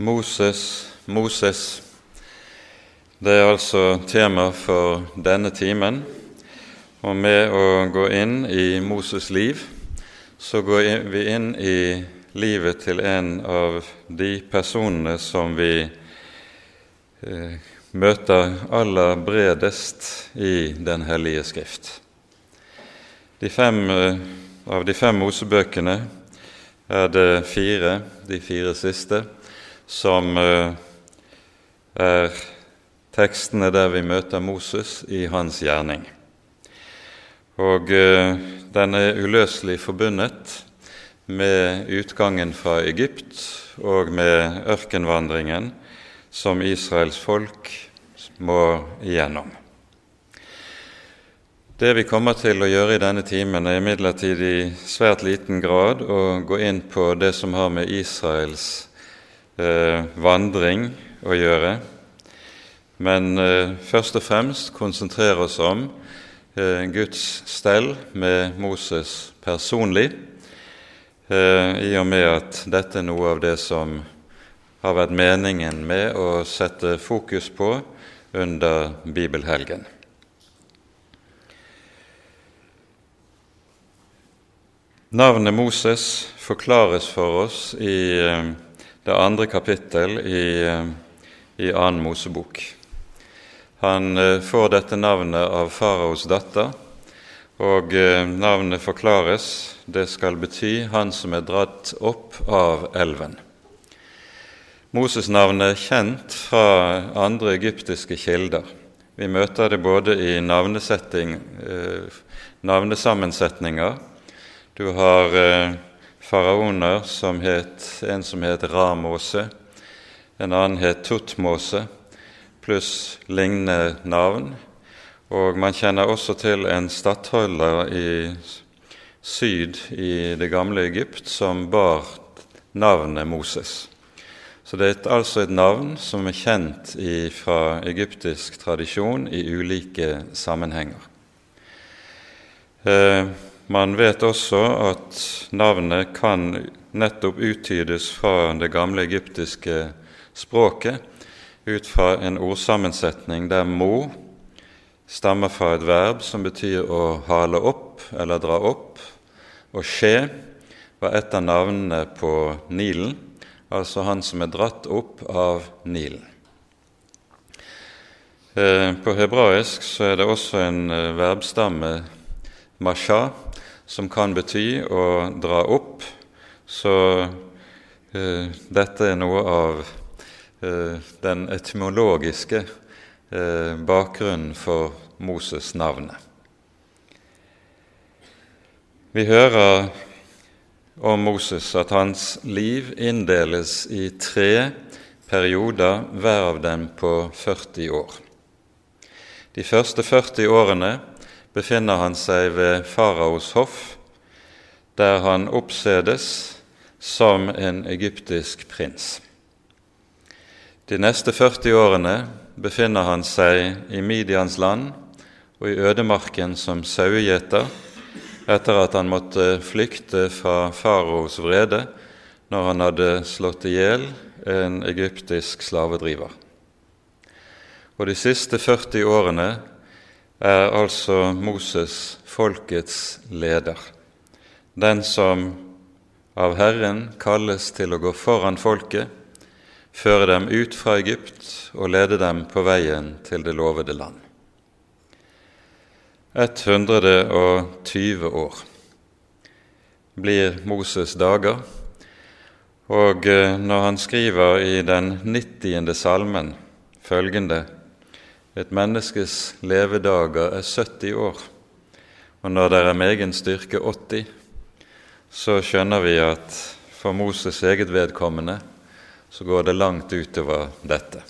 Moses, Moses. Det er altså tema for denne timen. Og med å gå inn i Moses' liv, så går vi inn i livet til en av de personene som vi eh, møter aller bredest i Den hellige skrift. De fem, eh, av de fem Mosebøkene er det fire, de fire siste, som eh, er tekstene der vi møter Moses i hans gjerning. Og eh, den er uløselig forbundet med utgangen fra Egypt og med ørkenvandringen som Israels folk må igjennom. Det vi kommer til å gjøre i denne timen, er imidlertid i svært liten grad å gå inn på det som har med Israels vandring å gjøre, men eh, først og fremst konsentrere oss om eh, Guds stell med Moses personlig, eh, i og med at dette er noe av det som har vært meningen med å sette fokus på under bibelhelgen. Navnet Moses forklares for oss i eh, det andre kapittel i, eh, i annen Mosebok. Han eh, får dette navnet av faraos datter, og eh, navnet forklares. Det skal bety 'han som er dratt opp av elven'. Moses-navnet er kjent fra andre egyptiske kilder. Vi møter det både i navnesammensetninger. Du har faraoner som het, en som het Ramose, en annen het Tutmose, pluss lignende navn. Og man kjenner også til en stattholder i syd i det gamle Egypt som bar navnet Moses. Så det er altså et navn som er kjent i, fra egyptisk tradisjon i ulike sammenhenger. Eh, man vet også at navnet kan nettopp uttydes fra det gamle egyptiske språket ut fra en ordsammensetning der mo stammer fra et verb som betyr å hale opp eller dra opp, og skje var et av navnene på Nilen, altså han som er dratt opp av Nilen. Eh, på hebraisk så er det også en eh, verbstamme, masha, som kan bety å dra opp. Så eh, dette er noe av eh, den etymologiske eh, bakgrunnen for Moses-navnet. Vi hører om Moses at hans liv inndeles i tre perioder, hver av dem på 40 år. De første 40 årene befinner han seg ved faraos hoff, der han oppsedes som en egyptisk prins. De neste 40 årene befinner han seg i Midians land og i ødemarken som sauegjeter etter at han måtte flykte fra faraos vrede når han hadde slått i hjel en egyptisk slavedriver. Og de siste 40 årene er altså Moses folkets leder, den som av Herren kalles til å gå foran folket, føre dem ut fra Egypt og lede dem på veien til det lovede land. 120 år blir Moses' dager, og eh, når han skriver i den 90. salmen følgende et menneskes levedager er 70 år, og når det er megen styrke 80, så skjønner vi at for Moses' eget vedkommende så går det langt utover dette.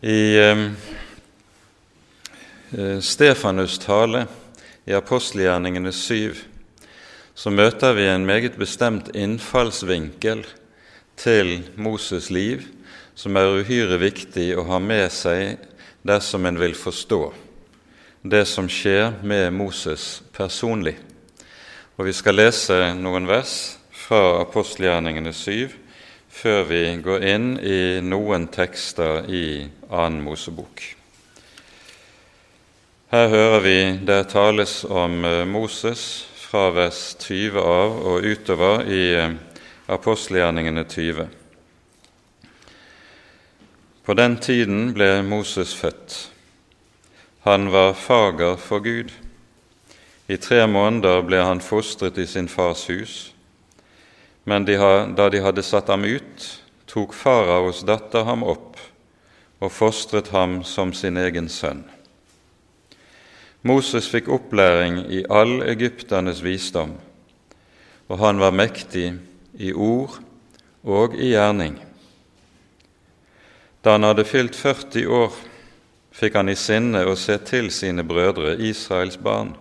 I eh, Stefanus' tale i apostelgjerningene 7 så møter vi en meget bestemt innfallsvinkel til Moses' liv som er uhyre viktig å ha med seg dersom en vil forstå det som skjer med Moses personlig. Og Vi skal lese noen vers fra apostelgjerningene 7 før vi går inn i noen tekster i annen Mosebok. Her hører vi det tales om eh, Moses fra vers 20 av og utover i eh, apostelgjerningene 20. På den tiden ble Moses født. Han var fager for Gud. I tre måneder ble han fostret i sin fars hus. Men de, da de hadde satt ham ut, tok faraos datter ham opp og fostret ham som sin egen sønn. Moses fikk opplæring i all egypternes visdom, og han var mektig i ord og i gjerning. Da han hadde fylt 40 år, fikk han i sinne å se til sine brødre, Israels barn.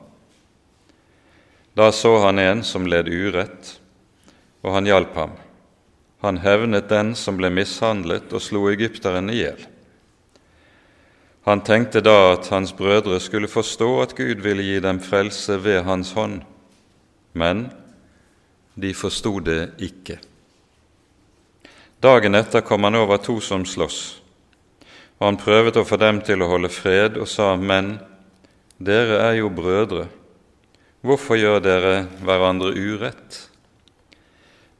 Da så han en som led urett, og han hjalp ham. Han hevnet den som ble mishandlet, og slo egypteren i hjel. Han tenkte da at hans brødre skulle forstå at Gud ville gi dem frelse ved hans hånd, men de forsto det ikke. Dagen etter kom han over to som sloss, og han prøvde å få dem til å holde fred og sa, Men dere er jo brødre, hvorfor gjør dere hverandre urett?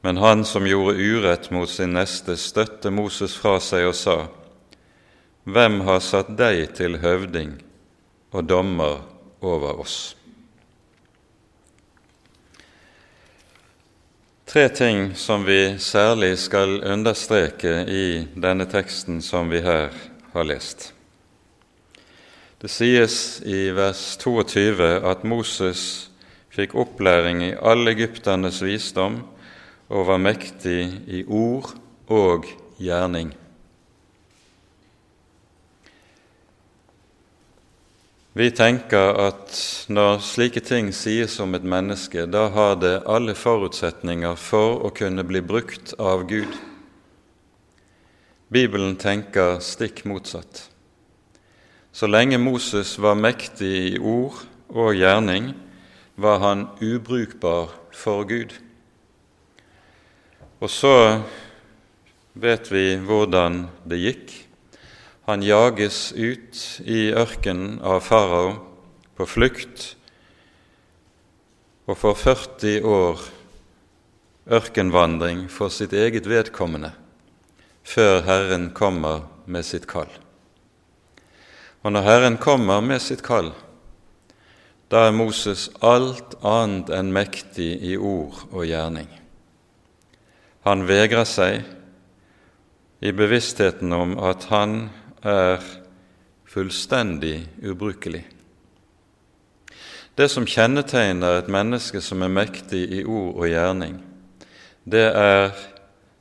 Men han som gjorde urett mot sin neste, støtte Moses fra seg og sa:" Hvem har satt deg til høvding og dommer over oss? Tre ting som vi særlig skal understreke i denne teksten som vi her har lest. Det sies i vers 22 at Moses fikk opplæring i all egypternes visdom og var mektig i ord og gjerning. Vi tenker at når slike ting sies om et menneske, da har det alle forutsetninger for å kunne bli brukt av Gud. Bibelen tenker stikk motsatt. Så lenge Moses var mektig i ord og gjerning, var han ubrukbar for Gud. Og så vet vi hvordan det gikk. Han jages ut i ørkenen av farao på flukt og får 40 år ørkenvandring for sitt eget vedkommende før Herren kommer med sitt kall. Og når Herren kommer med sitt kall, da er Moses alt annet enn mektig i ord og gjerning. Han vegrer seg i bevisstheten om at han er fullstendig ubrukelig. Det som kjennetegner et menneske som er mektig i ord og gjerning, det er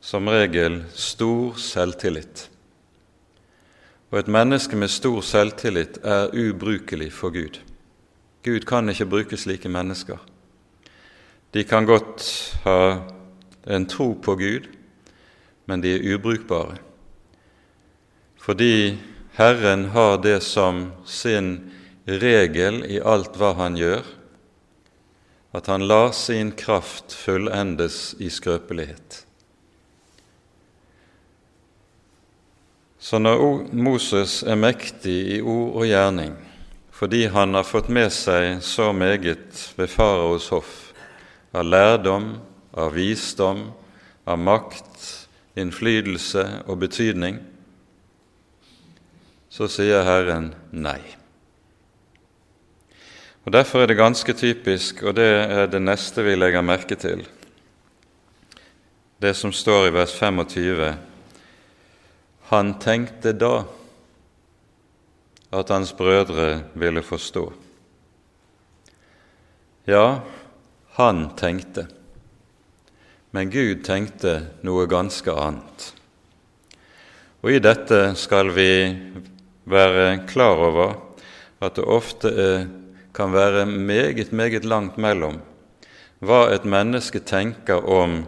som regel stor selvtillit. Og et menneske med stor selvtillit er ubrukelig for Gud. Gud kan ikke bruke slike mennesker. De kan godt ha en tro på Gud, men de er ubrukbare. Fordi Herren har det som sin regel i alt hva han gjør, at han lar sin kraft fullendes i skrøpelighet. Så når Moses er mektig i ord og gjerning, fordi han har fått med seg så meget ved faraos hoff av lærdom, av visdom, av makt, innflytelse og betydning, så sier Herren nei. Og Derfor er det ganske typisk, og det er det neste vi legger merke til, det som står i vers 25. Han tenkte da at hans brødre ville forstå. Ja, han tenkte. Men Gud tenkte noe ganske annet. Og i dette skal vi være klar over at det ofte er, kan være meget, meget langt mellom hva et menneske tenker om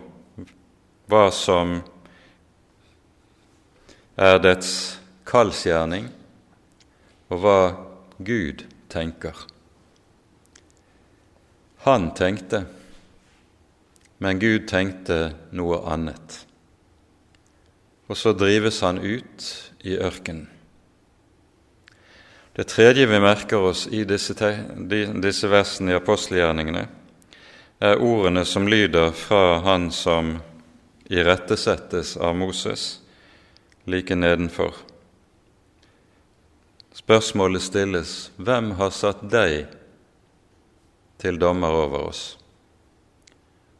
hva som er dets kallsgjerning, og hva Gud tenker. Han tenkte men Gud tenkte noe annet. Og så drives han ut i ørkenen. Det tredje vi merker oss i disse, disse versene i apostelgjerningene, er ordene som lyder fra han som irettesettes av Moses, like nedenfor. Spørsmålet stilles hvem har satt deg til dommer over oss?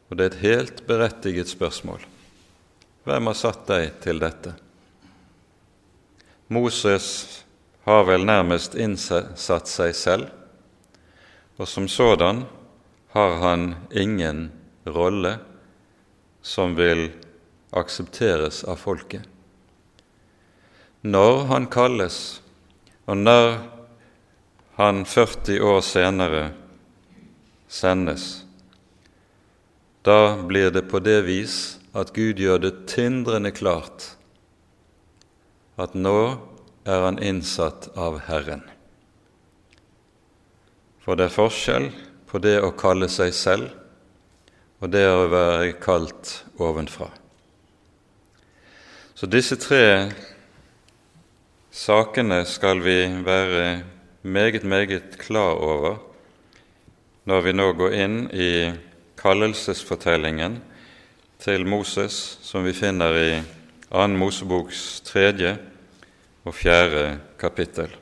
Og det er et helt berettiget spørsmål. Hvem har satt deg til dette? Moses har vel nærmest innsatt seg selv, og som sådan har han ingen rolle som vil aksepteres av folket. Når han kalles, og når han 40 år senere sendes, da blir det på det vis at Gud gjør det tindrende klart at nå er han innsatt av Herren. For det er forskjell på det å kalle seg selv og det å være kalt ovenfra. Så disse tre sakene skal vi være meget, meget klar over når vi nå går inn i kallelsesfortellingen til Moses, som vi finner i 2. Moseboks tredje og fjerde kapittel.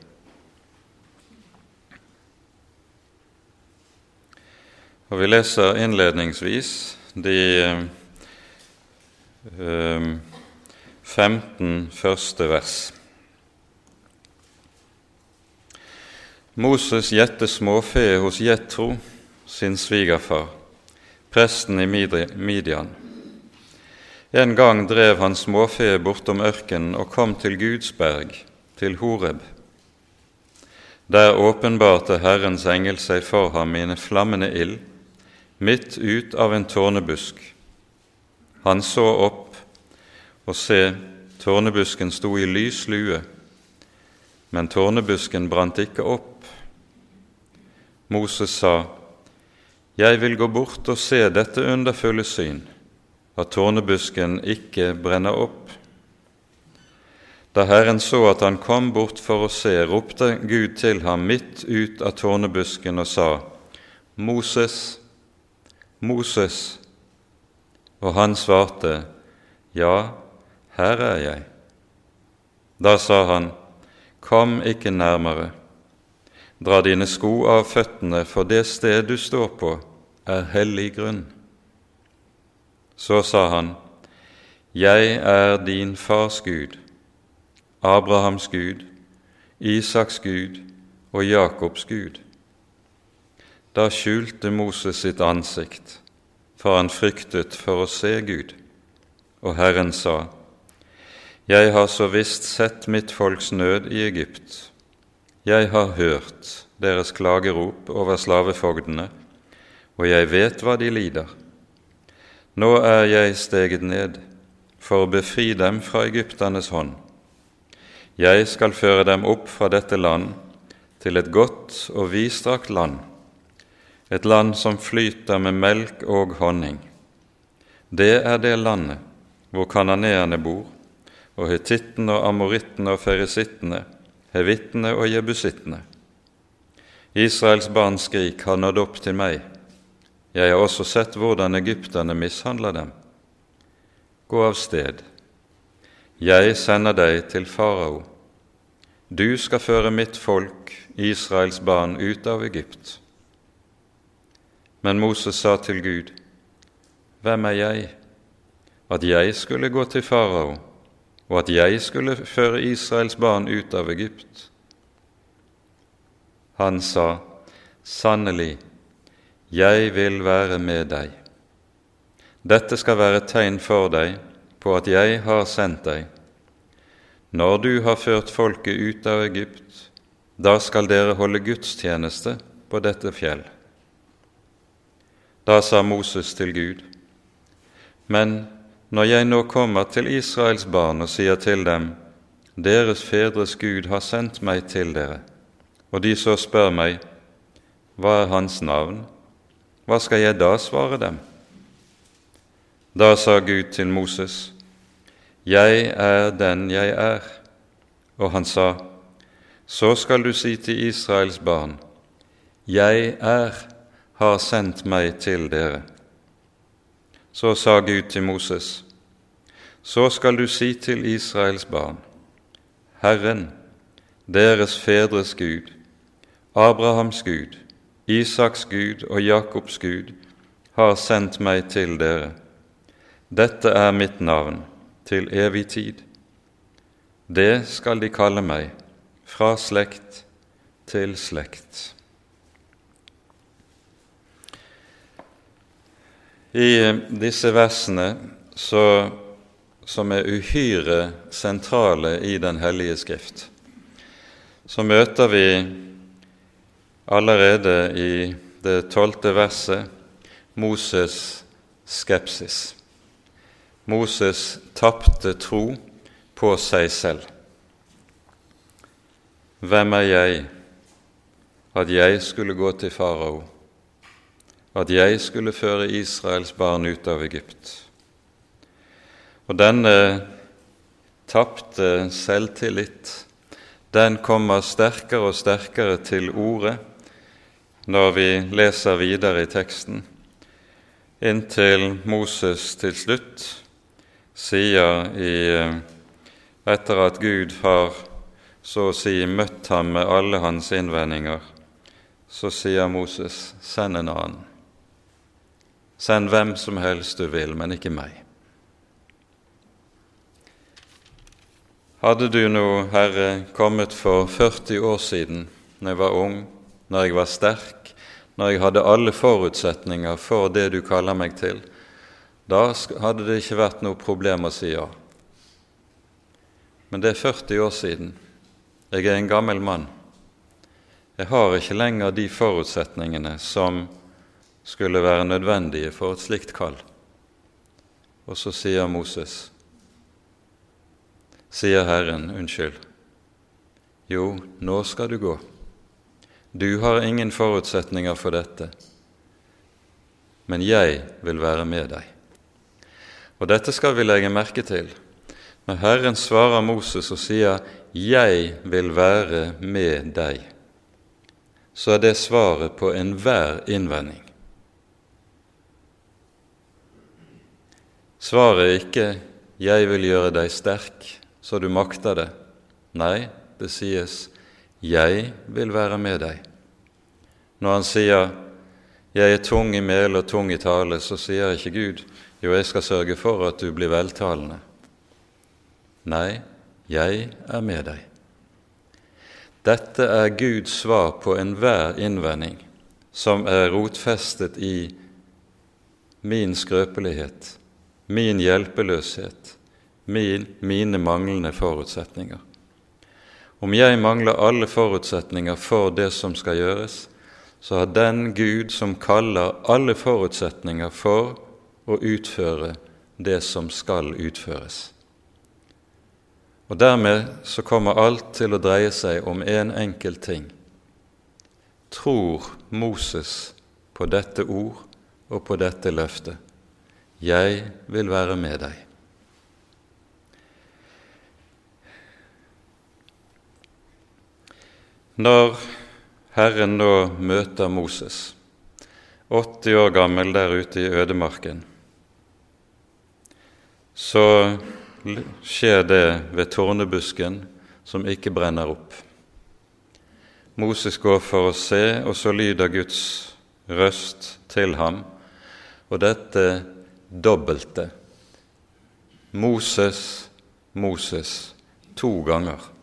Og Vi leser innledningsvis de eh, 15 første vers. Moses gjette småfe hos Jetro, sin svigerfar, presten i Midian. En gang drev han småfe bortom ørkenen og kom til Guds berg, til Horeb. Der åpenbarte Herrens engel seg for ham i en flammende ild, midt ut av en tårnebusk. Han så opp, og se, tårnebusken sto i lys lue, men tårnebusken brant ikke opp. Moses sa, Jeg vil gå bort og se dette underfulle syn at tårnebusken ikke brenner opp. Da Herren så at han kom bort for å se, ropte Gud til ham midt ut av tårnebusken og sa, Moses, Moses. Og han svarte, Ja, her er jeg. Da sa han, Kom ikke nærmere, dra dine sko av føttene, for det sted du står på, er hellig grunn. Så sa han, Jeg er din fars Gud, Abrahams Gud, Isaks Gud og Jakobs Gud. Da skjulte Moses sitt ansikt, for han fryktet for å se Gud. Og Herren sa, Jeg har så visst sett mitt folks nød i Egypt. Jeg har hørt deres klagerop over slavefogdene, og jeg vet hva de lider. Nå er jeg steget ned for å befri dem fra egypternes hånd. Jeg skal føre dem opp fra dette land til et godt og vidstrakt land, et land som flyter med melk og honning. Det er det landet hvor kananeerne bor, og hetittene og amorittene og ferisittene, hevittene og jebusittene. Israels barns skrik har nådd opp til meg, jeg har også sett hvordan egypterne mishandler dem. Gå av sted. Jeg sender deg til farao. Du skal føre mitt folk, Israels barn, ut av Egypt. Men Moses sa til Gud, Hvem er jeg, at jeg skulle gå til farao, og at jeg skulle føre Israels barn ut av Egypt? Han sa, Sannelig, jeg vil være med deg. Dette skal være et tegn for deg på at jeg har sendt deg. Når du har ført folket ut av Egypt, da skal dere holde gudstjeneste på dette fjell. Da sa Moses til Gud, Men når jeg nå kommer til Israels barn og sier til dem, Deres fedres Gud har sendt meg til dere, og de så spør meg, Hva er hans navn? Hva skal jeg da svare dem? Da sa Gud til Moses, Jeg er den jeg er. Og han sa, Så skal du si til Israels barn, Jeg er, har sendt meg til dere. Så sa Gud til Moses, Så skal du si til Israels barn, Herren, deres fedres Gud, Abrahams Gud, Isaks Gud og Jakobs Gud, har sendt meg til dere. Dette er mitt navn til evig tid. Det skal de kalle meg, fra slekt til slekt. I disse versene, så, som er uhyre sentrale i Den hellige skrift, så møter vi allerede i det tolvte verset Moses' skepsis. Moses tapte tro på seg selv. Hvem er jeg, at jeg skulle gå til farao, at jeg skulle føre Israels barn ut av Egypt? Og denne tapte selvtillit, den kommer sterkere og sterkere til orde når vi leser videre i teksten, inntil Moses til slutt sier i, eh, etter at Gud har så å si møtt ham med alle hans innvendinger, så sier Moses, send en annen. Send hvem som helst du vil, men ikke meg. Hadde du nå, Herre, kommet for 40 år siden, når jeg var ung, når jeg var sterk, når jeg hadde alle forutsetninger for det du kaller meg til, da hadde det ikke vært noe problem å si ja. Men det er 40 år siden. Jeg er en gammel mann. Jeg har ikke lenger de forutsetningene som skulle være nødvendige for et slikt kall. Og så sier Moses, sier Herren, unnskyld, jo, nå skal du gå. Du har ingen forutsetninger for dette, men jeg vil være med deg. Og dette skal vi legge merke til når Herren svarer Moses og sier 'Jeg vil være med deg', så er det svaret på enhver innvending. Svaret er ikke 'Jeg vil gjøre deg sterk, så du makter det'. Nei, det sies 'Jeg vil være med deg'. Når han sier 'Jeg er tung i mel og tung i tale', så sier ikke Gud jo, jeg skal sørge for at du blir veltalende. Nei, jeg er med deg. Dette er Guds svar på enhver innvending som er rotfestet i min skrøpelighet, min hjelpeløshet, min, mine manglende forutsetninger. Om jeg mangler alle forutsetninger for det som skal gjøres, så har den Gud som kaller alle forutsetninger for å utføre det som skal utføres. Og Dermed så kommer alt til å dreie seg om én en enkelt ting. Tror Moses på dette ord og på dette løftet? Jeg vil være med deg. Når Herren nå møter Moses, 80 år gammel der ute i ødemarken, så skjer det ved tårnebusken som ikke brenner opp. Moses går for å se, og så lyder Guds røst til ham, og dette dobbelte. Moses, Moses, to ganger.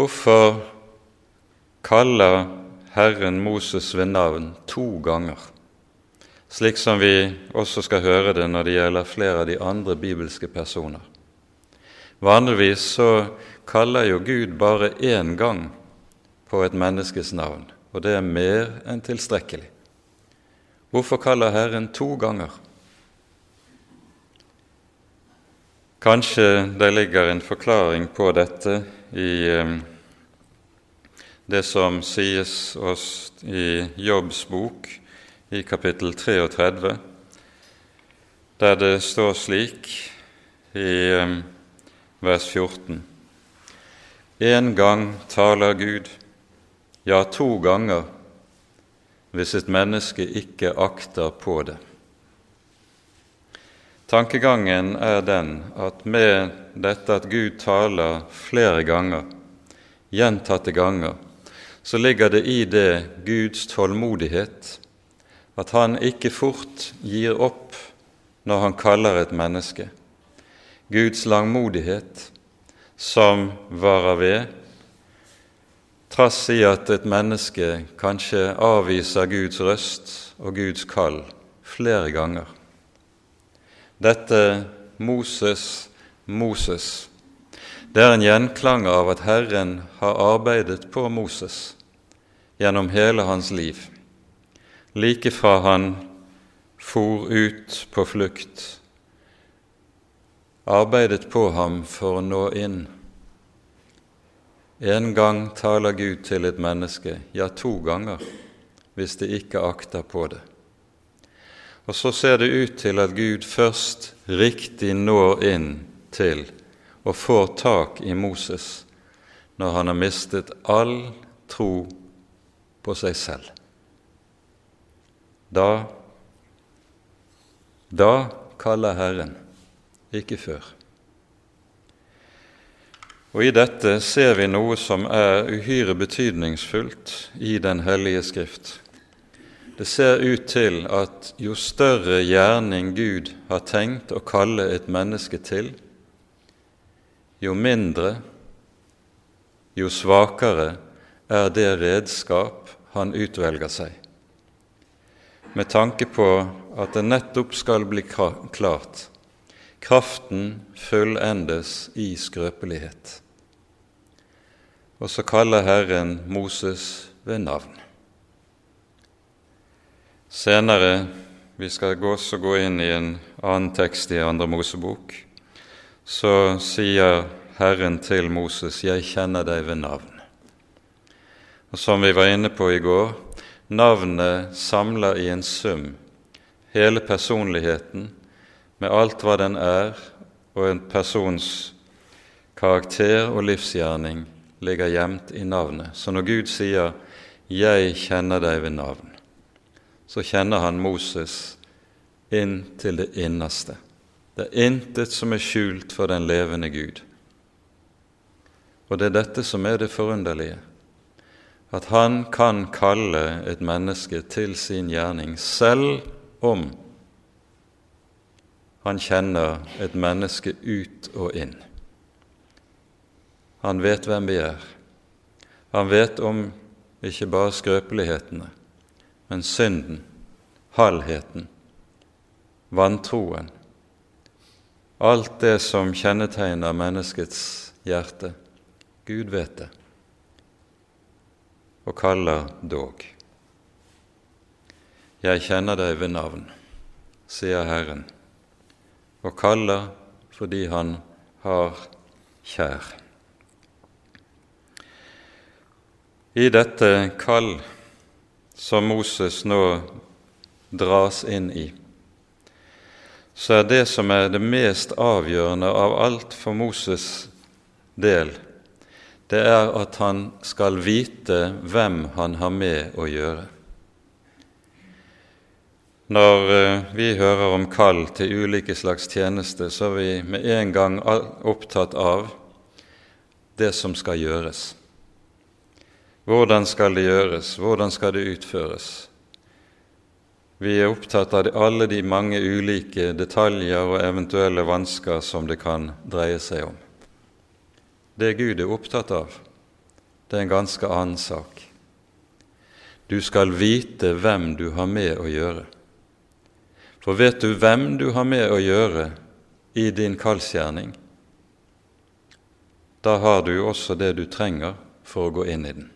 Hvorfor kaller Herren Moses ved navn to ganger? slik som vi også skal høre det når det gjelder flere av de andre bibelske personer. Vanligvis så kaller jo Gud bare én gang på et menneskes navn, og det er mer enn tilstrekkelig. Hvorfor kaller Herren to ganger? Kanskje det ligger en forklaring på dette i eh, det som sies oss i Jobbs bok, i kapittel 33, der det står slik i um, vers 14.: En gang taler Gud, ja, to ganger, hvis et menneske ikke akter på det. Tankegangen er den at med dette at Gud taler flere ganger, gjentatte ganger, så ligger det i det Guds tålmodighet, at han ikke fort gir opp når han kaller et menneske. Guds langmodighet som varer ved, trass i at et menneske kanskje avviser Guds røst og Guds kall flere ganger. Dette Moses, Moses, det er en gjenklang av at Herren har arbeidet på Moses gjennom hele hans liv, like fra han for ut på flukt, arbeidet på ham for å nå inn. En gang taler Gud til et menneske, ja, to ganger, hvis det ikke akter på det. Og så ser det ut til at Gud først riktig når inn til og får tak i Moses når han har mistet all tro på seg selv. Da, da kaller Herren, ikke før. Og I dette ser vi noe som er uhyre betydningsfullt i Den hellige Skrift. Det ser ut til at jo større gjerning Gud har tenkt å kalle et menneske til, jo mindre, jo svakere er det redskap han utvelger seg, med tanke på at det nettopp skal bli klart kraften fullendes i skrøpelighet. Og så kaller Herren Moses ved navn. Senere vi skal også gå inn i en annen tekst i Andre Mosebok. Så sier Herren til Moses, 'Jeg kjenner deg ved navn'. Og Som vi var inne på i går, navnet samler i en sum hele personligheten med alt hva den er, og en persons karakter og livsgjerning ligger gjemt i navnet. Så når Gud sier 'Jeg kjenner deg ved navn', så kjenner han Moses inn til det innerste. Det er intet som er skjult for den levende Gud. Og det er dette som er det forunderlige, at han kan kalle et menneske til sin gjerning, selv om han kjenner et menneske ut og inn. Han vet hvem vi er. Han vet om ikke bare skrøpelighetene, men synden, halvheten, vantroen, alt det som kjennetegner menneskets hjerte. Gud vet det og kaller dog. Jeg kjenner deg ved navn, sier Herren, og kaller fordi Han har kjær. I dette kall som Moses nå dras inn i, så er det som er det mest avgjørende av alt for Moses' del, det er at han skal vite hvem han har med å gjøre. Når eh, vi hører om kall til ulike slags tjeneste, så er vi med en gang opptatt av det som skal gjøres. Hvordan skal det gjøres? Hvordan skal det utføres? Vi er opptatt av alle de mange ulike detaljer og eventuelle vansker som det kan dreie seg om. Det Gud er opptatt av, det er en ganske annen sak. Du skal vite hvem du har med å gjøre. For vet du hvem du har med å gjøre i din kallsgjerning, da har du også det du trenger for å gå inn i den.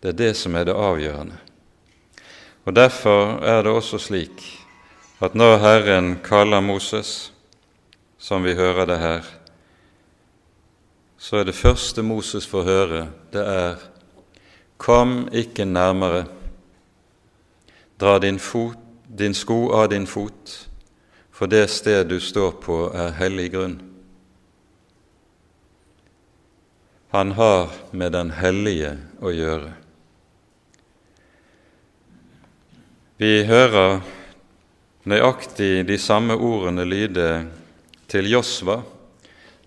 Det er det som er det avgjørende. Og Derfor er det også slik at når Herren kaller Moses, som vi hører det her, så er det første Moses får høre, det er Kom ikke nærmere, dra din fot din sko av din fot, for det sted du står på, er hellig grunn. Han har med den hellige å gjøre. Vi hører nøyaktig de samme ordene lyde til Josva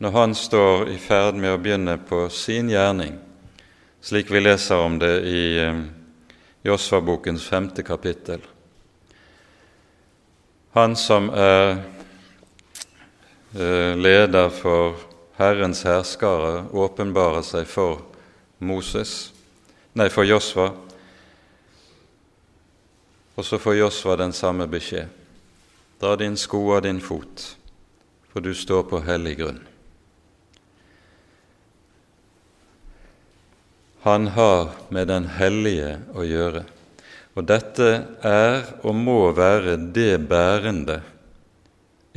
når han står i ferd med å begynne på sin gjerning, slik vi leser om det i eh, Josva-bokens femte kapittel. Han som er eh, leder for Herrens herskare, åpenbarer seg for Moses, nei, for Josva, og så får Josva den samme beskjed. Dra din sko av din fot, for du står på hellig grunn. Han har med den hellige å gjøre. Og dette er og må være det bærende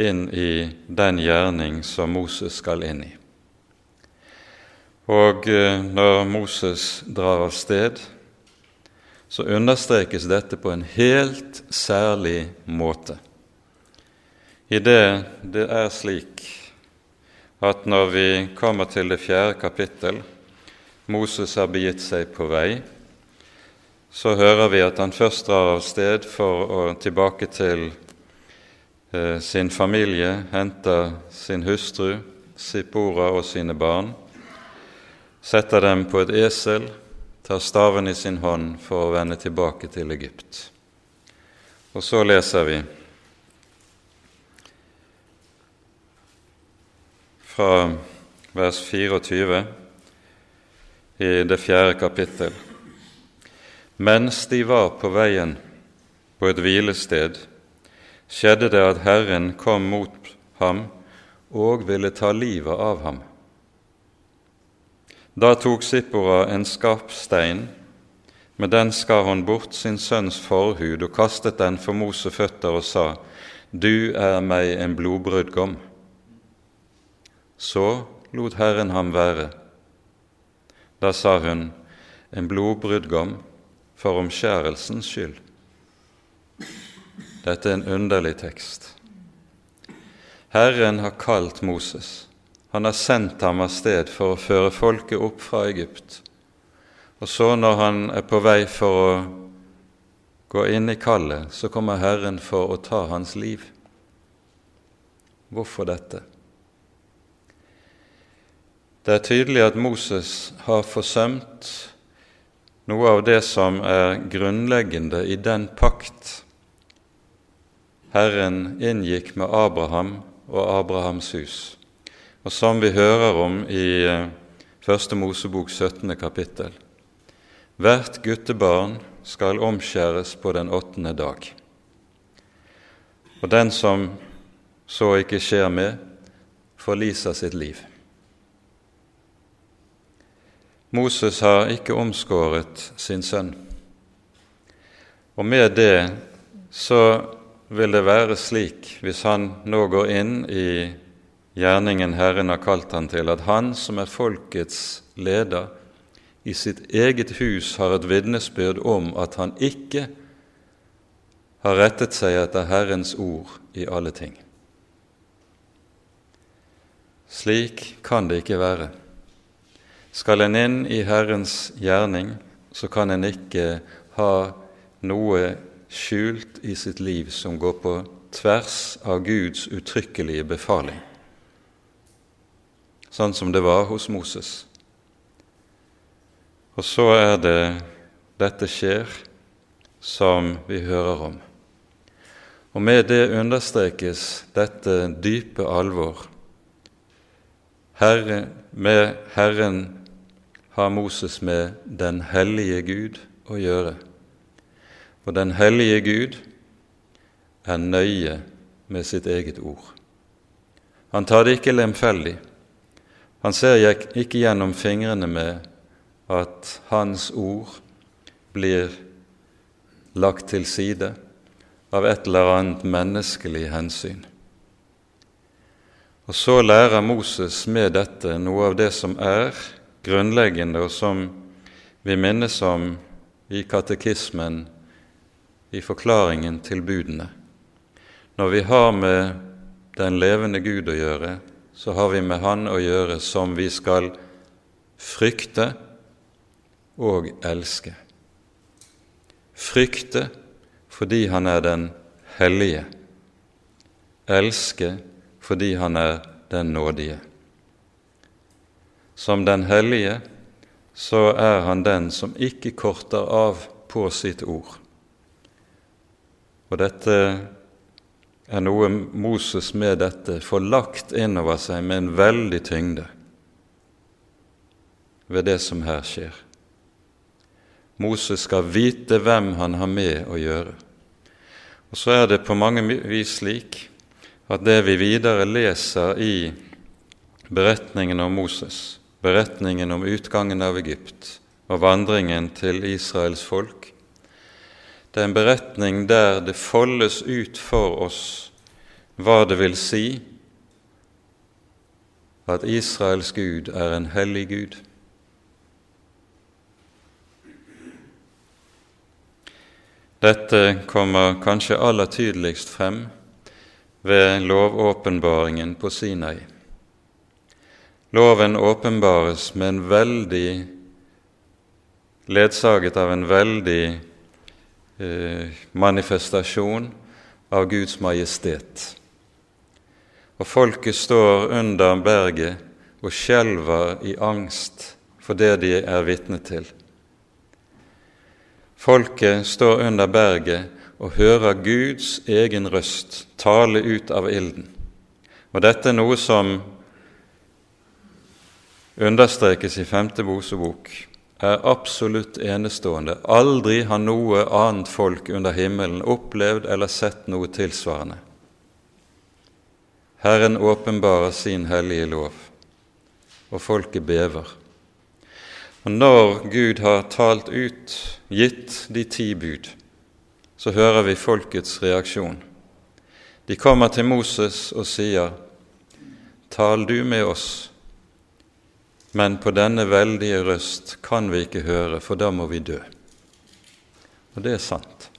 inn i den gjerning som Moses skal inn i. Og eh, når Moses drar av sted, så understrekes dette på en helt særlig måte. I det det er slik at når vi kommer til det fjerde kapittel, Moses har begitt seg på vei så hører vi at han først drar av sted for å tilbake til eh, sin familie, henter sin hustru, Sippora og sine barn, setter dem på et esel, tar staven i sin hånd for å vende tilbake til Egypt. Og så leser vi fra vers 24 i det fjerde kapittel. Mens de var på veien på et hvilested, skjedde det at Herren kom mot ham og ville ta livet av ham. Da tok Sippora en skarp stein, med den skar hun bort sin sønns forhud og kastet den for Mose føtter og sa, Du er meg en blodbrudgom. Så lot Herren ham være. Da sa hun, En blodbrudgom for omskjærelsens skyld. Dette er en underlig tekst. Herren har kalt Moses. Han har sendt ham av sted for å føre folket opp fra Egypt. Og så, når han er på vei for å gå inn i kallet, så kommer Herren for å ta hans liv. Hvorfor dette? Det er tydelig at Moses har forsømt noe av det som er grunnleggende i den pakt Herren inngikk med Abraham og Abrahams hus, og som vi hører om i eh, Første Mosebok 17. kapittel. Hvert guttebarn skal omskjæres på den åttende dag. Og den som så ikke skjer med, forliser sitt liv. Moses har ikke omskåret sin sønn. Og med det så vil det være slik, hvis han nå går inn i gjerningen Herren har kalt han til, at han som er folkets leder, i sitt eget hus har et vitnesbyrd om at han ikke har rettet seg etter Herrens ord i alle ting. Slik kan det ikke være. Skal en inn i Herrens gjerning, så kan en ikke ha noe skjult i sitt liv som går på tvers av Guds uttrykkelige befaling, sånn som det var hos Moses. Og så er det dette skjer som vi hører om. Og med det understrekes dette dype alvor. Herre, med Herren har Moses med den hellige Gud å gjøre. Og den hellige Gud er nøye med sitt eget ord. Han tar det ikke lemfeldig. Han ser ikke gjennom fingrene med at hans ord blir lagt til side av et eller annet menneskelig hensyn. Og så lærer Moses med dette noe av det som er grunnleggende, og som vi minnes om i katekismen i forklaringen til budene. Når vi har med den levende Gud å gjøre, så har vi med Han å gjøre som vi skal frykte og elske. Frykte fordi Han er den hellige. Elske fordi Han er den nådige. Som den hellige så er han den som ikke korter av på sitt ord. Og dette er noe Moses med dette får lagt innover seg med en veldig tyngde ved det som her skjer. Moses skal vite hvem han har med å gjøre. Og så er det på mange vis slik at det vi videre leser i beretningen om Moses, beretningen om utgangen av Egypt og vandringen til Israels folk. Det er en beretning der det foldes ut for oss hva det vil si at Israels Gud er en hellig Gud. Dette kommer kanskje aller tydeligst frem ved lovåpenbaringen på Sinai. Loven åpenbares med en veldig ledsaget av en veldig eh, manifestasjon av Guds majestet. Og folket står under berget og skjelver i angst for det de er vitne til. Folket står under berget og hører Guds egen røst tale ut av ilden. Og dette er noe som understrekes i femte Mosebok, er absolutt enestående. Aldri har noe annet folk under himmelen opplevd eller sett noe tilsvarende. Herren åpenbarer sin hellige lov, og folket bever. Og når Gud har talt ut, gitt de ti bud, så hører vi folkets reaksjon. De kommer til Moses og sier, Tal du med oss, men på denne veldige røst kan vi ikke høre, for da må vi dø. Og det er sant.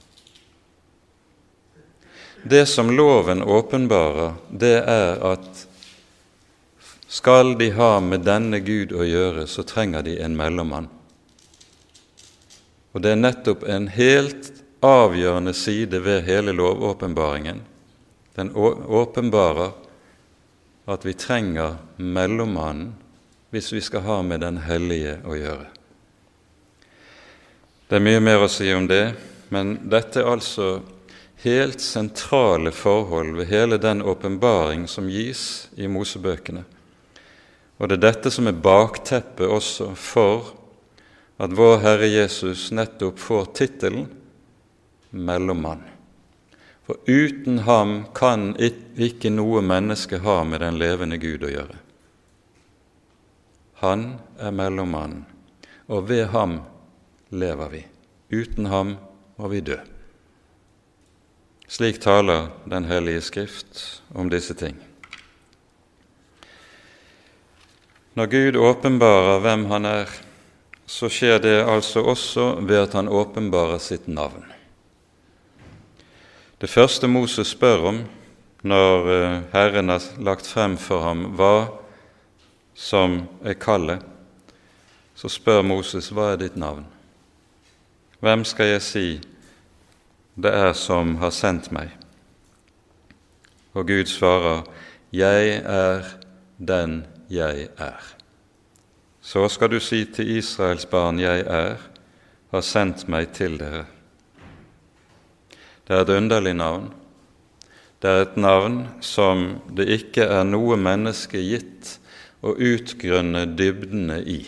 Det som loven åpenbarer, det er at skal de ha med denne Gud å gjøre, så trenger de en mellommann. Og det er nettopp en helt avgjørende side ved hele lovåpenbaringen. Den åpenbarer at vi trenger mellommannen hvis vi skal ha med Den hellige å gjøre. Det er mye mer å si om det, men dette er altså helt sentrale forhold ved hele den åpenbaring som gis i Mosebøkene. Og det er dette som er bakteppet også for at vår Herre Jesus nettopp får tittelen mellommann. For uten ham kan ikke noe menneske ha med den levende Gud å gjøre. Han er mellommannen, og ved ham lever vi. Uten ham må vi dø. Slik taler Den hellige Skrift om disse ting. Når Gud åpenbarer hvem Han er, så skjer det altså også ved at Han åpenbarer sitt navn. Det første Moses spør om når eh, Herren har lagt frem for ham hva som er kallet, så spør Moses hva er ditt navn? Hvem skal jeg si det er som har sendt meg? Og Gud svarer, Jeg er den jeg er. Så skal du si til Israels barn, Jeg er, har sendt meg til dere. Det er et underlig navn. Det er et navn som det ikke er noe menneske gitt å utgrunne dybdene i.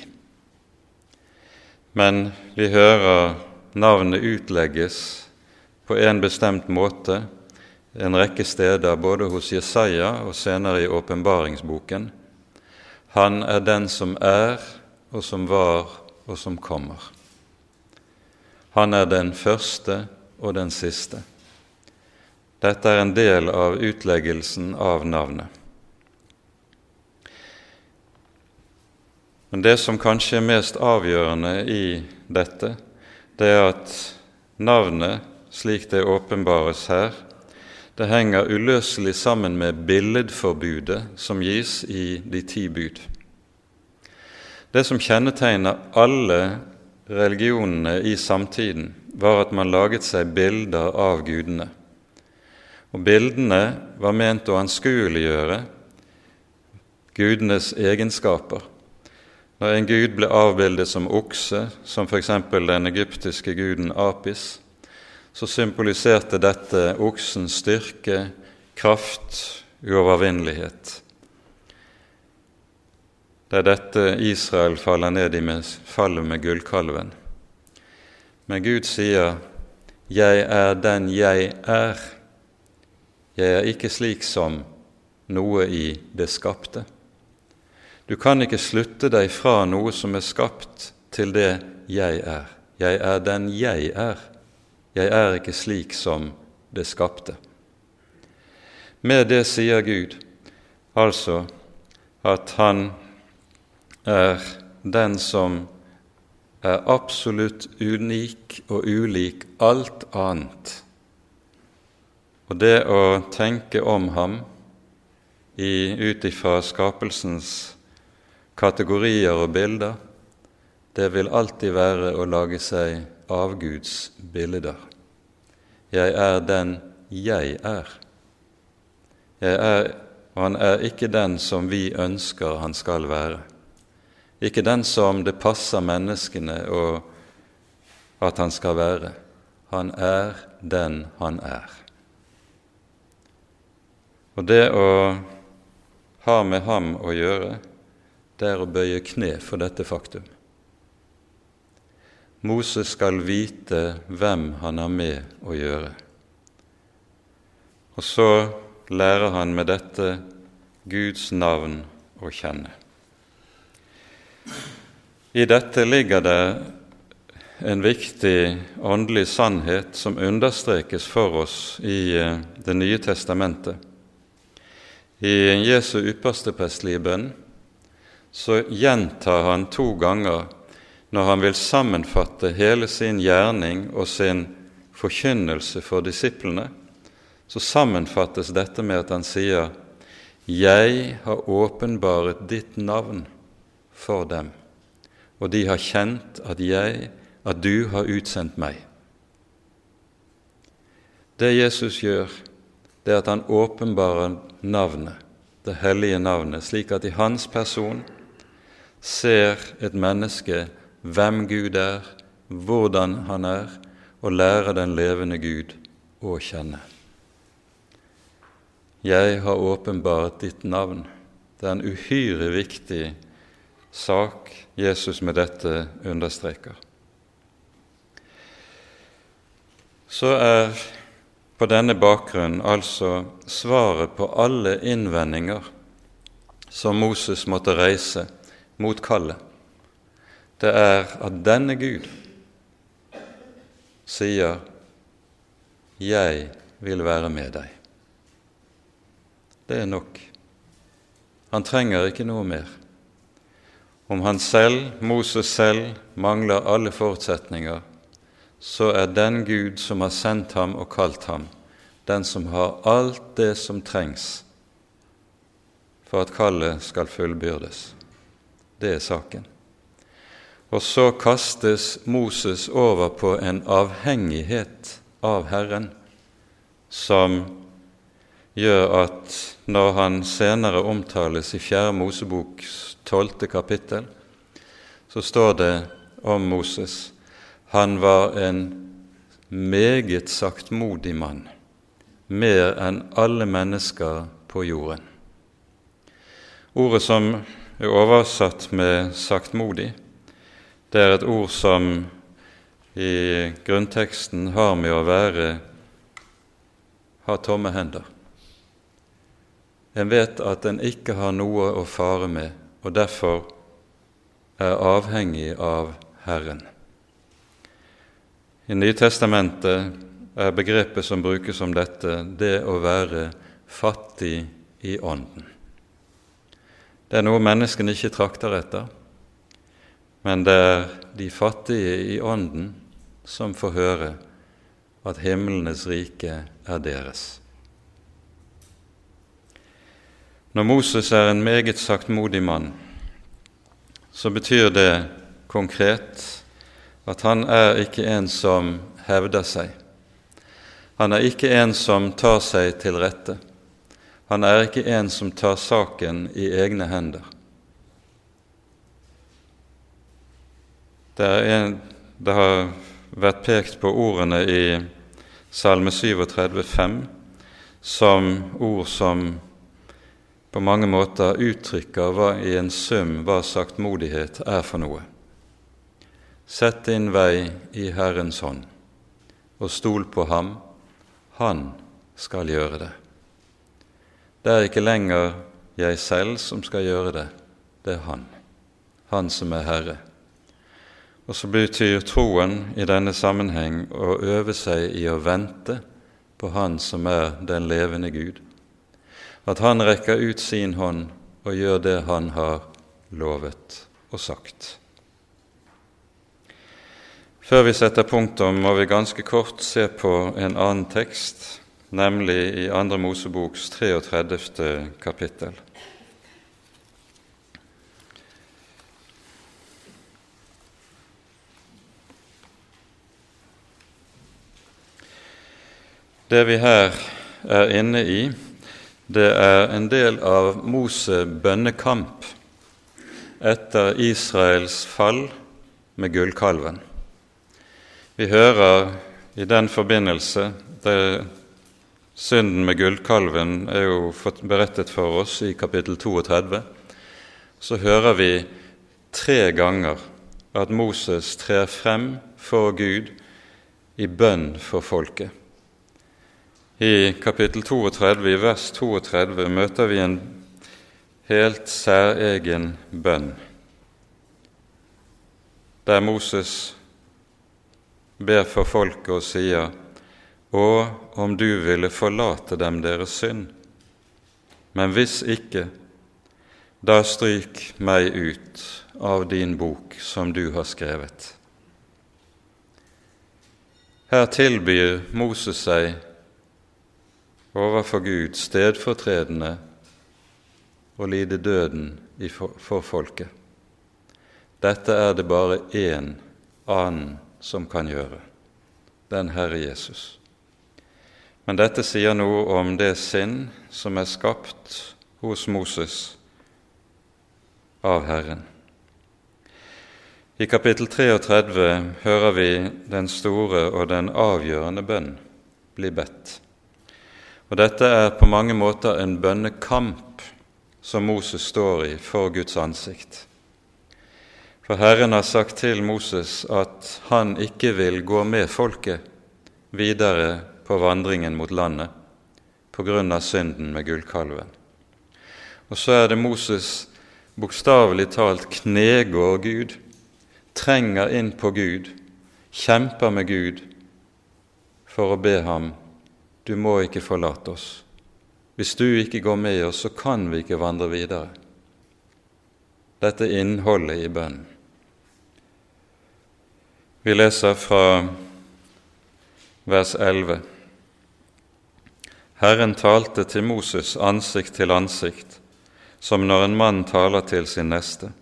Men vi hører navnet utlegges på en bestemt måte en rekke steder, både hos Jesaja og senere i åpenbaringsboken. Han er den som er, og som var, og som kommer. Han er den første og den siste. Dette er en del av utleggelsen av navnet. Men det som kanskje er mest avgjørende i dette, det er at navnet slik det åpenbares her, det henger uløselig sammen med billedforbudet som gis i de ti bud. Det som kjennetegner alle religionene i samtiden, var at man laget seg bilder av gudene. Og Bildene var ment å anskueliggjøre gudenes egenskaper. Når en gud ble avbildet som okse, som f.eks. den egyptiske guden Apis, så symboliserte dette oksens styrke, kraft, uovervinnelighet. Det er dette Israel faller ned i med fallet med gullkalven. Men Gud sier, 'Jeg er den jeg er'. Jeg er ikke slik som noe i det skapte. Du kan ikke slutte deg fra noe som er skapt, til det jeg er. Jeg er den jeg er. Jeg er ikke slik som det skapte. Med det sier Gud altså at han er den som er absolutt unik og ulik alt annet. Og det å tenke om ham ut ifra skapelsens kategorier og bilder, det vil alltid være å lage seg avgudsbilder. Jeg er den jeg er. Jeg er, han er ikke den som vi ønsker han skal være. Ikke den som det passer menneskene og at han skal være. Han er den han er. Og det å ha med ham å gjøre, det er å bøye kne for dette faktum. Moses skal vite hvem han har med å gjøre. Og så lærer han med dette Guds navn å kjenne. I dette ligger det en viktig åndelig sannhet som understrekes for oss i eh, Det nye testamentet. I Jesu ypperste prestelige bønn så gjentar han to ganger når han vil sammenfatte hele sin gjerning og sin forkynnelse for disiplene, så sammenfattes dette med at han sier 'Jeg har åpenbaret ditt navn for dem, og de har kjent at jeg, at du har utsendt meg'. Det Jesus gjør, det er at han åpenbarer navnet, det hellige navnet, slik at i hans person ser et menneske hvem Gud er, hvordan han er, og lærer den levende Gud å kjenne. Jeg har åpenbart ditt navn. Det er en uhyre viktig sak Jesus med dette understreker. Så er på denne bakgrunn altså svaret på alle innvendinger som Moses måtte reise mot kallet, det er at denne Gud sier 'Jeg vil være med deg'. Det er nok. Han trenger ikke noe mer. Om han selv, Moses selv, mangler alle forutsetninger, så er den Gud som har sendt ham og kalt ham, den som har alt det som trengs for at kallet skal fullbyrdes. Det er saken. Og så kastes Moses over på en avhengighet av Herren som gjør at når han senere omtales i 4. Moseboks tolvte kapittel, så står det om Moses han var en meget saktmodig mann, mer enn alle mennesker på jorden. Ordet som er oversatt med 'saktmodig'. Det er et ord som i grunnteksten har med å være ha tomme hender. En vet at en ikke har noe å fare med, og derfor er avhengig av Herren. I Nytestamentet er begrepet som brukes om dette, det å være fattig i ånden. Det er noe menneskene ikke trakter etter, men det er de fattige i ånden som får høre at himlenes rike er deres. Når Moses er en meget saktmodig mann, så betyr det konkret at han er ikke en som hevder seg. Han er ikke en som tar seg til rette. Han er ikke en som tar saken i egne hender. Det, en, det har vært pekt på ordene i Salme 37, 5, som ord som på mange måter uttrykker hva i en sum hva saktmodighet er for noe. Sett din vei i Herrens hånd, og stol på ham, han skal gjøre det. Det er ikke lenger jeg selv som skal gjøre det, det er Han, Han som er Herre. Og så betyr troen i denne sammenheng å øve seg i å vente på Han som er den levende Gud, at Han rekker ut sin hånd og gjør det Han har lovet og sagt. Før vi setter punktum, må vi ganske kort se på en annen tekst, nemlig i Andre Moseboks 33. kapittel. Det vi her er inne i, det er en del av Mose bønnekamp etter Israels fall med gullkalven. Vi hører i den forbindelse det, Synden med gullkalven er jo berettet for oss i kapittel 32. Så hører vi tre ganger at Moses trer frem for Gud i bønn for folket. I kapittel 32, i vers 32, møter vi en helt særegen bønn, der Moses ber for folket og sier:" Og om du ville forlate dem deres synd, men hvis ikke, da stryk meg ut av din bok som du har skrevet. Her tilbyr Moses seg overfor Gud stedfortredende å lide døden for folket. Dette er det bare én annen som kan gjøre, den Herre Jesus. Men dette sier noe om det sinn som er skapt hos Moses av Herren. I kapittel 33 hører vi den store og den avgjørende bønn bli bedt. Og Dette er på mange måter en bønnekamp som Moses står i for Guds ansikt. For Herren har sagt til Moses at han ikke vil gå med folket videre på vandringen mot landet på grunn av synden med gullkalven. Og så er det Moses bokstavelig talt knegår Gud, trenger inn på Gud, kjemper med Gud for å be ham du må ikke forlate oss. Hvis du ikke går med oss, så kan vi ikke vandre videre. Dette er innholdet i bønnen. Vi leser fra vers 11. Herren talte til Moses ansikt til ansikt, som når en mann taler til sin neste.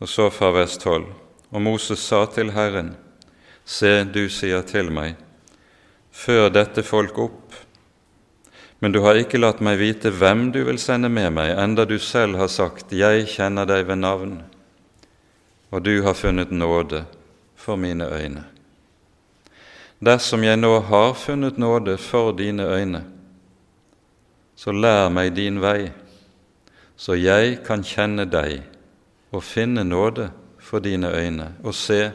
Og så fra vers 12. Og Moses sa til Herren, Se, du sier til meg, før dette folk opp, men du har ikke latt meg vite hvem du vil sende med meg, enda du selv har sagt, Jeg kjenner deg ved navn og du har funnet nåde for mine øyne. Dersom jeg nå har funnet nåde for dine øyne, så lær meg din vei, så jeg kan kjenne deg og finne nåde for dine øyne, og se,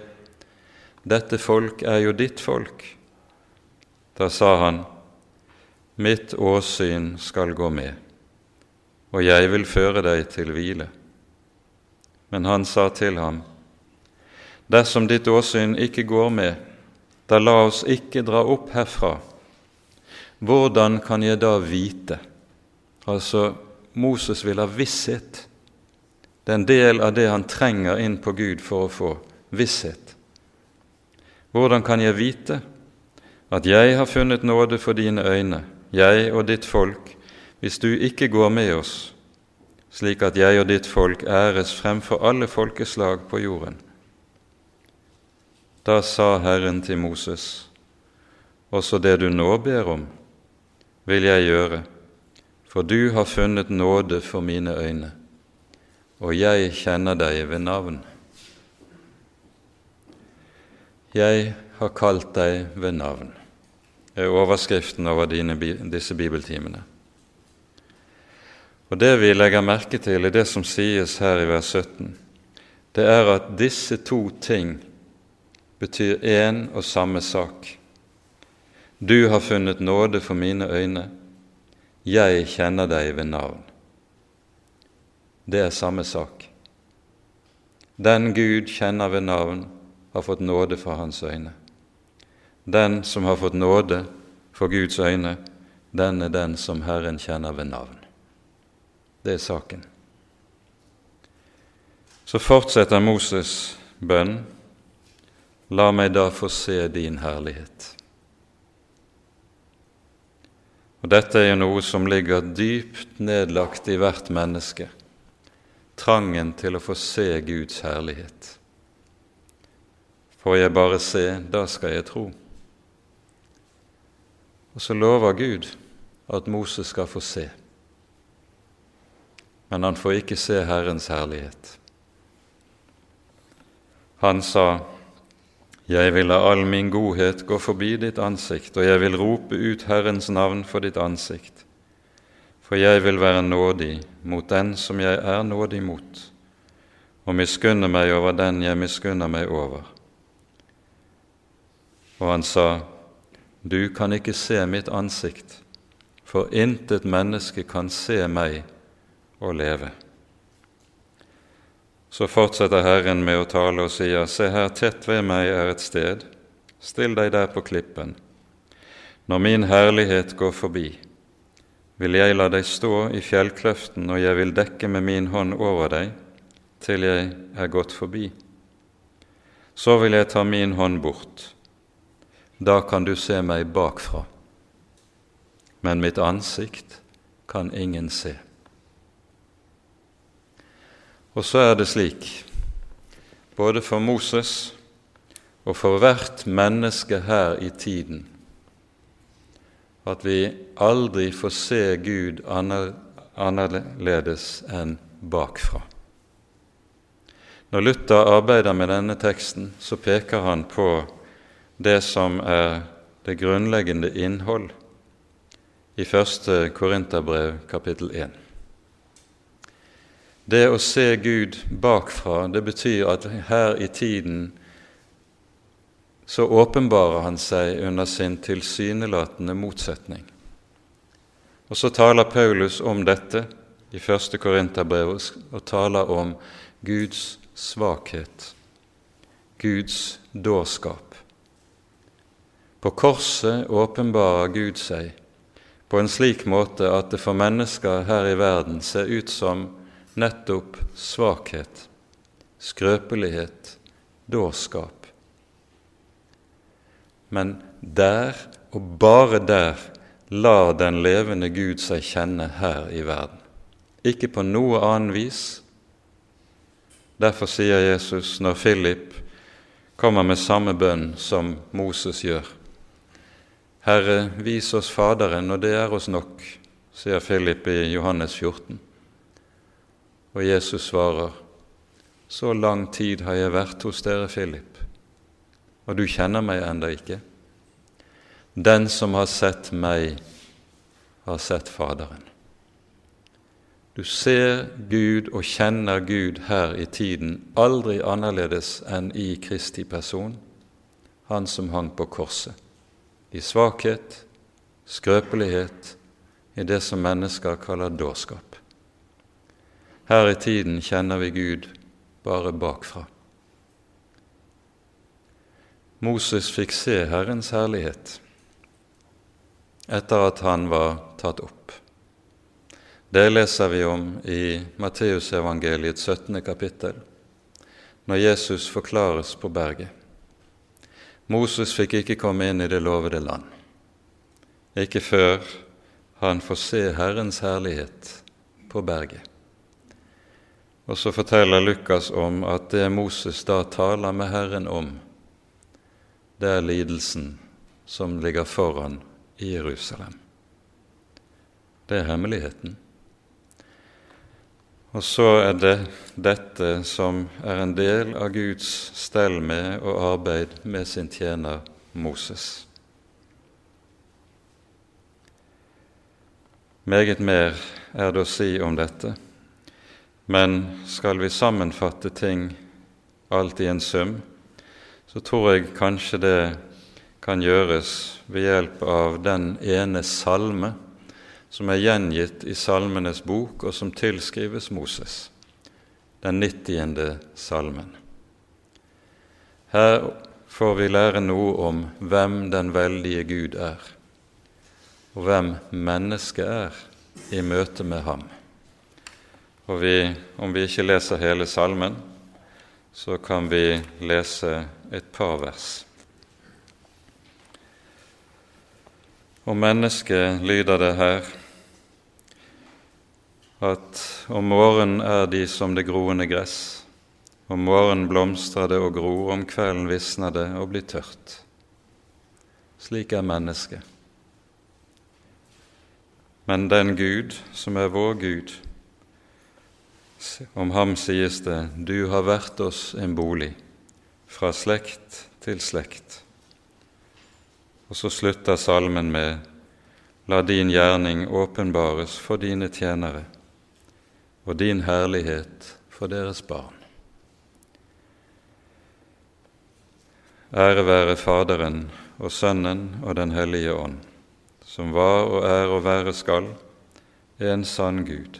dette folk er jo ditt folk. Da sa han, Mitt åsyn skal gå med, og jeg vil føre deg til hvile. Men han sa til ham, Dersom ditt åsyn ikke går med, da la oss ikke dra opp herfra. Hvordan kan jeg da vite? Altså, Moses vil ha visshet. Det er en del av det han trenger inn på Gud for å få visshet. Hvordan kan jeg vite at jeg har funnet nåde for dine øyne, jeg og ditt folk, hvis du ikke går med oss, slik at jeg og ditt folk æres fremfor alle folkeslag på jorden? Da sa Herren til Moses, også det du nå ber om, vil jeg gjøre, for du har funnet nåde for mine øyne, og jeg kjenner deg ved navn. Jeg har kalt deg ved navn, er overskriften over dine, disse bibeltimene. Og Det vi legger merke til i det som sies her i vers 17, det er at disse to ting betyr én og samme sak. Du har funnet nåde for mine øyne, jeg kjenner deg ved navn. Det er samme sak. Den Gud kjenner ved navn, har fått nåde for hans øyne. Den som har fått nåde for Guds øyne, den er den som Herren kjenner ved navn. Det er saken. Så fortsetter Moses bønn. La meg da få se din herlighet. Og Dette er jo noe som ligger dypt nedlagt i hvert menneske, trangen til å få se Guds herlighet. Får jeg bare se, da skal jeg tro. Og så lover Gud at Moses skal få se. Men han får ikke se Herrens herlighet. Han sa, Jeg vil la all min godhet gå forbi ditt ansikt, og jeg vil rope ut Herrens navn for ditt ansikt. For jeg vil være nådig mot den som jeg er nådig mot, og miskunne meg over den jeg miskunner meg over. Og han sa, Du kan ikke se mitt ansikt, for intet menneske kan se meg og leve. Så fortsetter Herren med å tale og sier, Se her, tett ved meg er et sted, still deg der på klippen. Når min herlighet går forbi, vil jeg la deg stå i fjellkløften, og jeg vil dekke med min hånd over deg til jeg er gått forbi. Så vil jeg ta min hånd bort da kan du se meg bakfra, men mitt ansikt kan ingen se. Og så er det slik, både for Moses og for hvert menneske her i tiden, at vi aldri får se Gud annerledes enn bakfra. Når Luther arbeider med denne teksten, så peker han på det som er det grunnleggende innhold i første Korinterbrev kapittel 1. Det å se Gud bakfra, det betyr at her i tiden så åpenbarer han seg under sin tilsynelatende motsetning. Og så taler Paulus om dette i første Korinterbrev og taler om Guds svakhet, Guds dårskap. På korset åpenbarer Gud seg på en slik måte at det for mennesker her i verden ser ut som nettopp svakhet, skrøpelighet, dårskap. Men der, og bare der, lar den levende Gud seg kjenne her i verden. Ikke på noe annet vis. Derfor sier Jesus når Philip kommer med samme bønn som Moses gjør Herre, vis oss Faderen, og det er oss nok, sier Philip i Johannes 14. Og Jesus svarer, Så lang tid har jeg vært hos dere, Philip, og du kjenner meg enda ikke. Den som har sett meg, har sett Faderen. Du ser Gud og kjenner Gud her i tiden aldri annerledes enn i Kristi person, han som hang på korset i svakhet, skrøpelighet, i det som mennesker kaller dårskap. Her i tiden kjenner vi Gud bare bakfra. Moses fikk se Herrens herlighet etter at han var tatt opp. Det leser vi om i Matteusevangeliets 17. kapittel, når Jesus forklares på berget. Moses fikk ikke komme inn i det lovede land, ikke før han får se Herrens herlighet på berget. Og så forteller Lukas om at det Moses da taler med Herren om, det er lidelsen som ligger foran i Jerusalem. Det er hemmeligheten. Og så er det dette som er en del av Guds stell med og arbeid med sin tjener Moses. Meget mer er det å si om dette, men skal vi sammenfatte ting alt i en sum, så tror jeg kanskje det kan gjøres ved hjelp av den ene salme som er gjengitt i Salmenes bok, og som tilskrives Moses, den 90. salmen. Her får vi lære noe om hvem den veldige Gud er, og hvem mennesket er i møte med ham. Og vi, om vi ikke leser hele salmen, så kan vi lese et par vers. Om mennesket lyder det her at om morgenen er de som det groende gress, om morgenen blomstrer det og gror, om kvelden visner det og blir tørt. Slik er mennesket. Men den Gud som er vår Gud, om ham sies det, du har vært oss en bolig, fra slekt til slekt. Og så slutter salmen med La din gjerning åpenbares for dine tjenere og din herlighet for deres barn. Ære være Faderen og Sønnen og Den hellige ånd, som var og er og være skal, en sann Gud,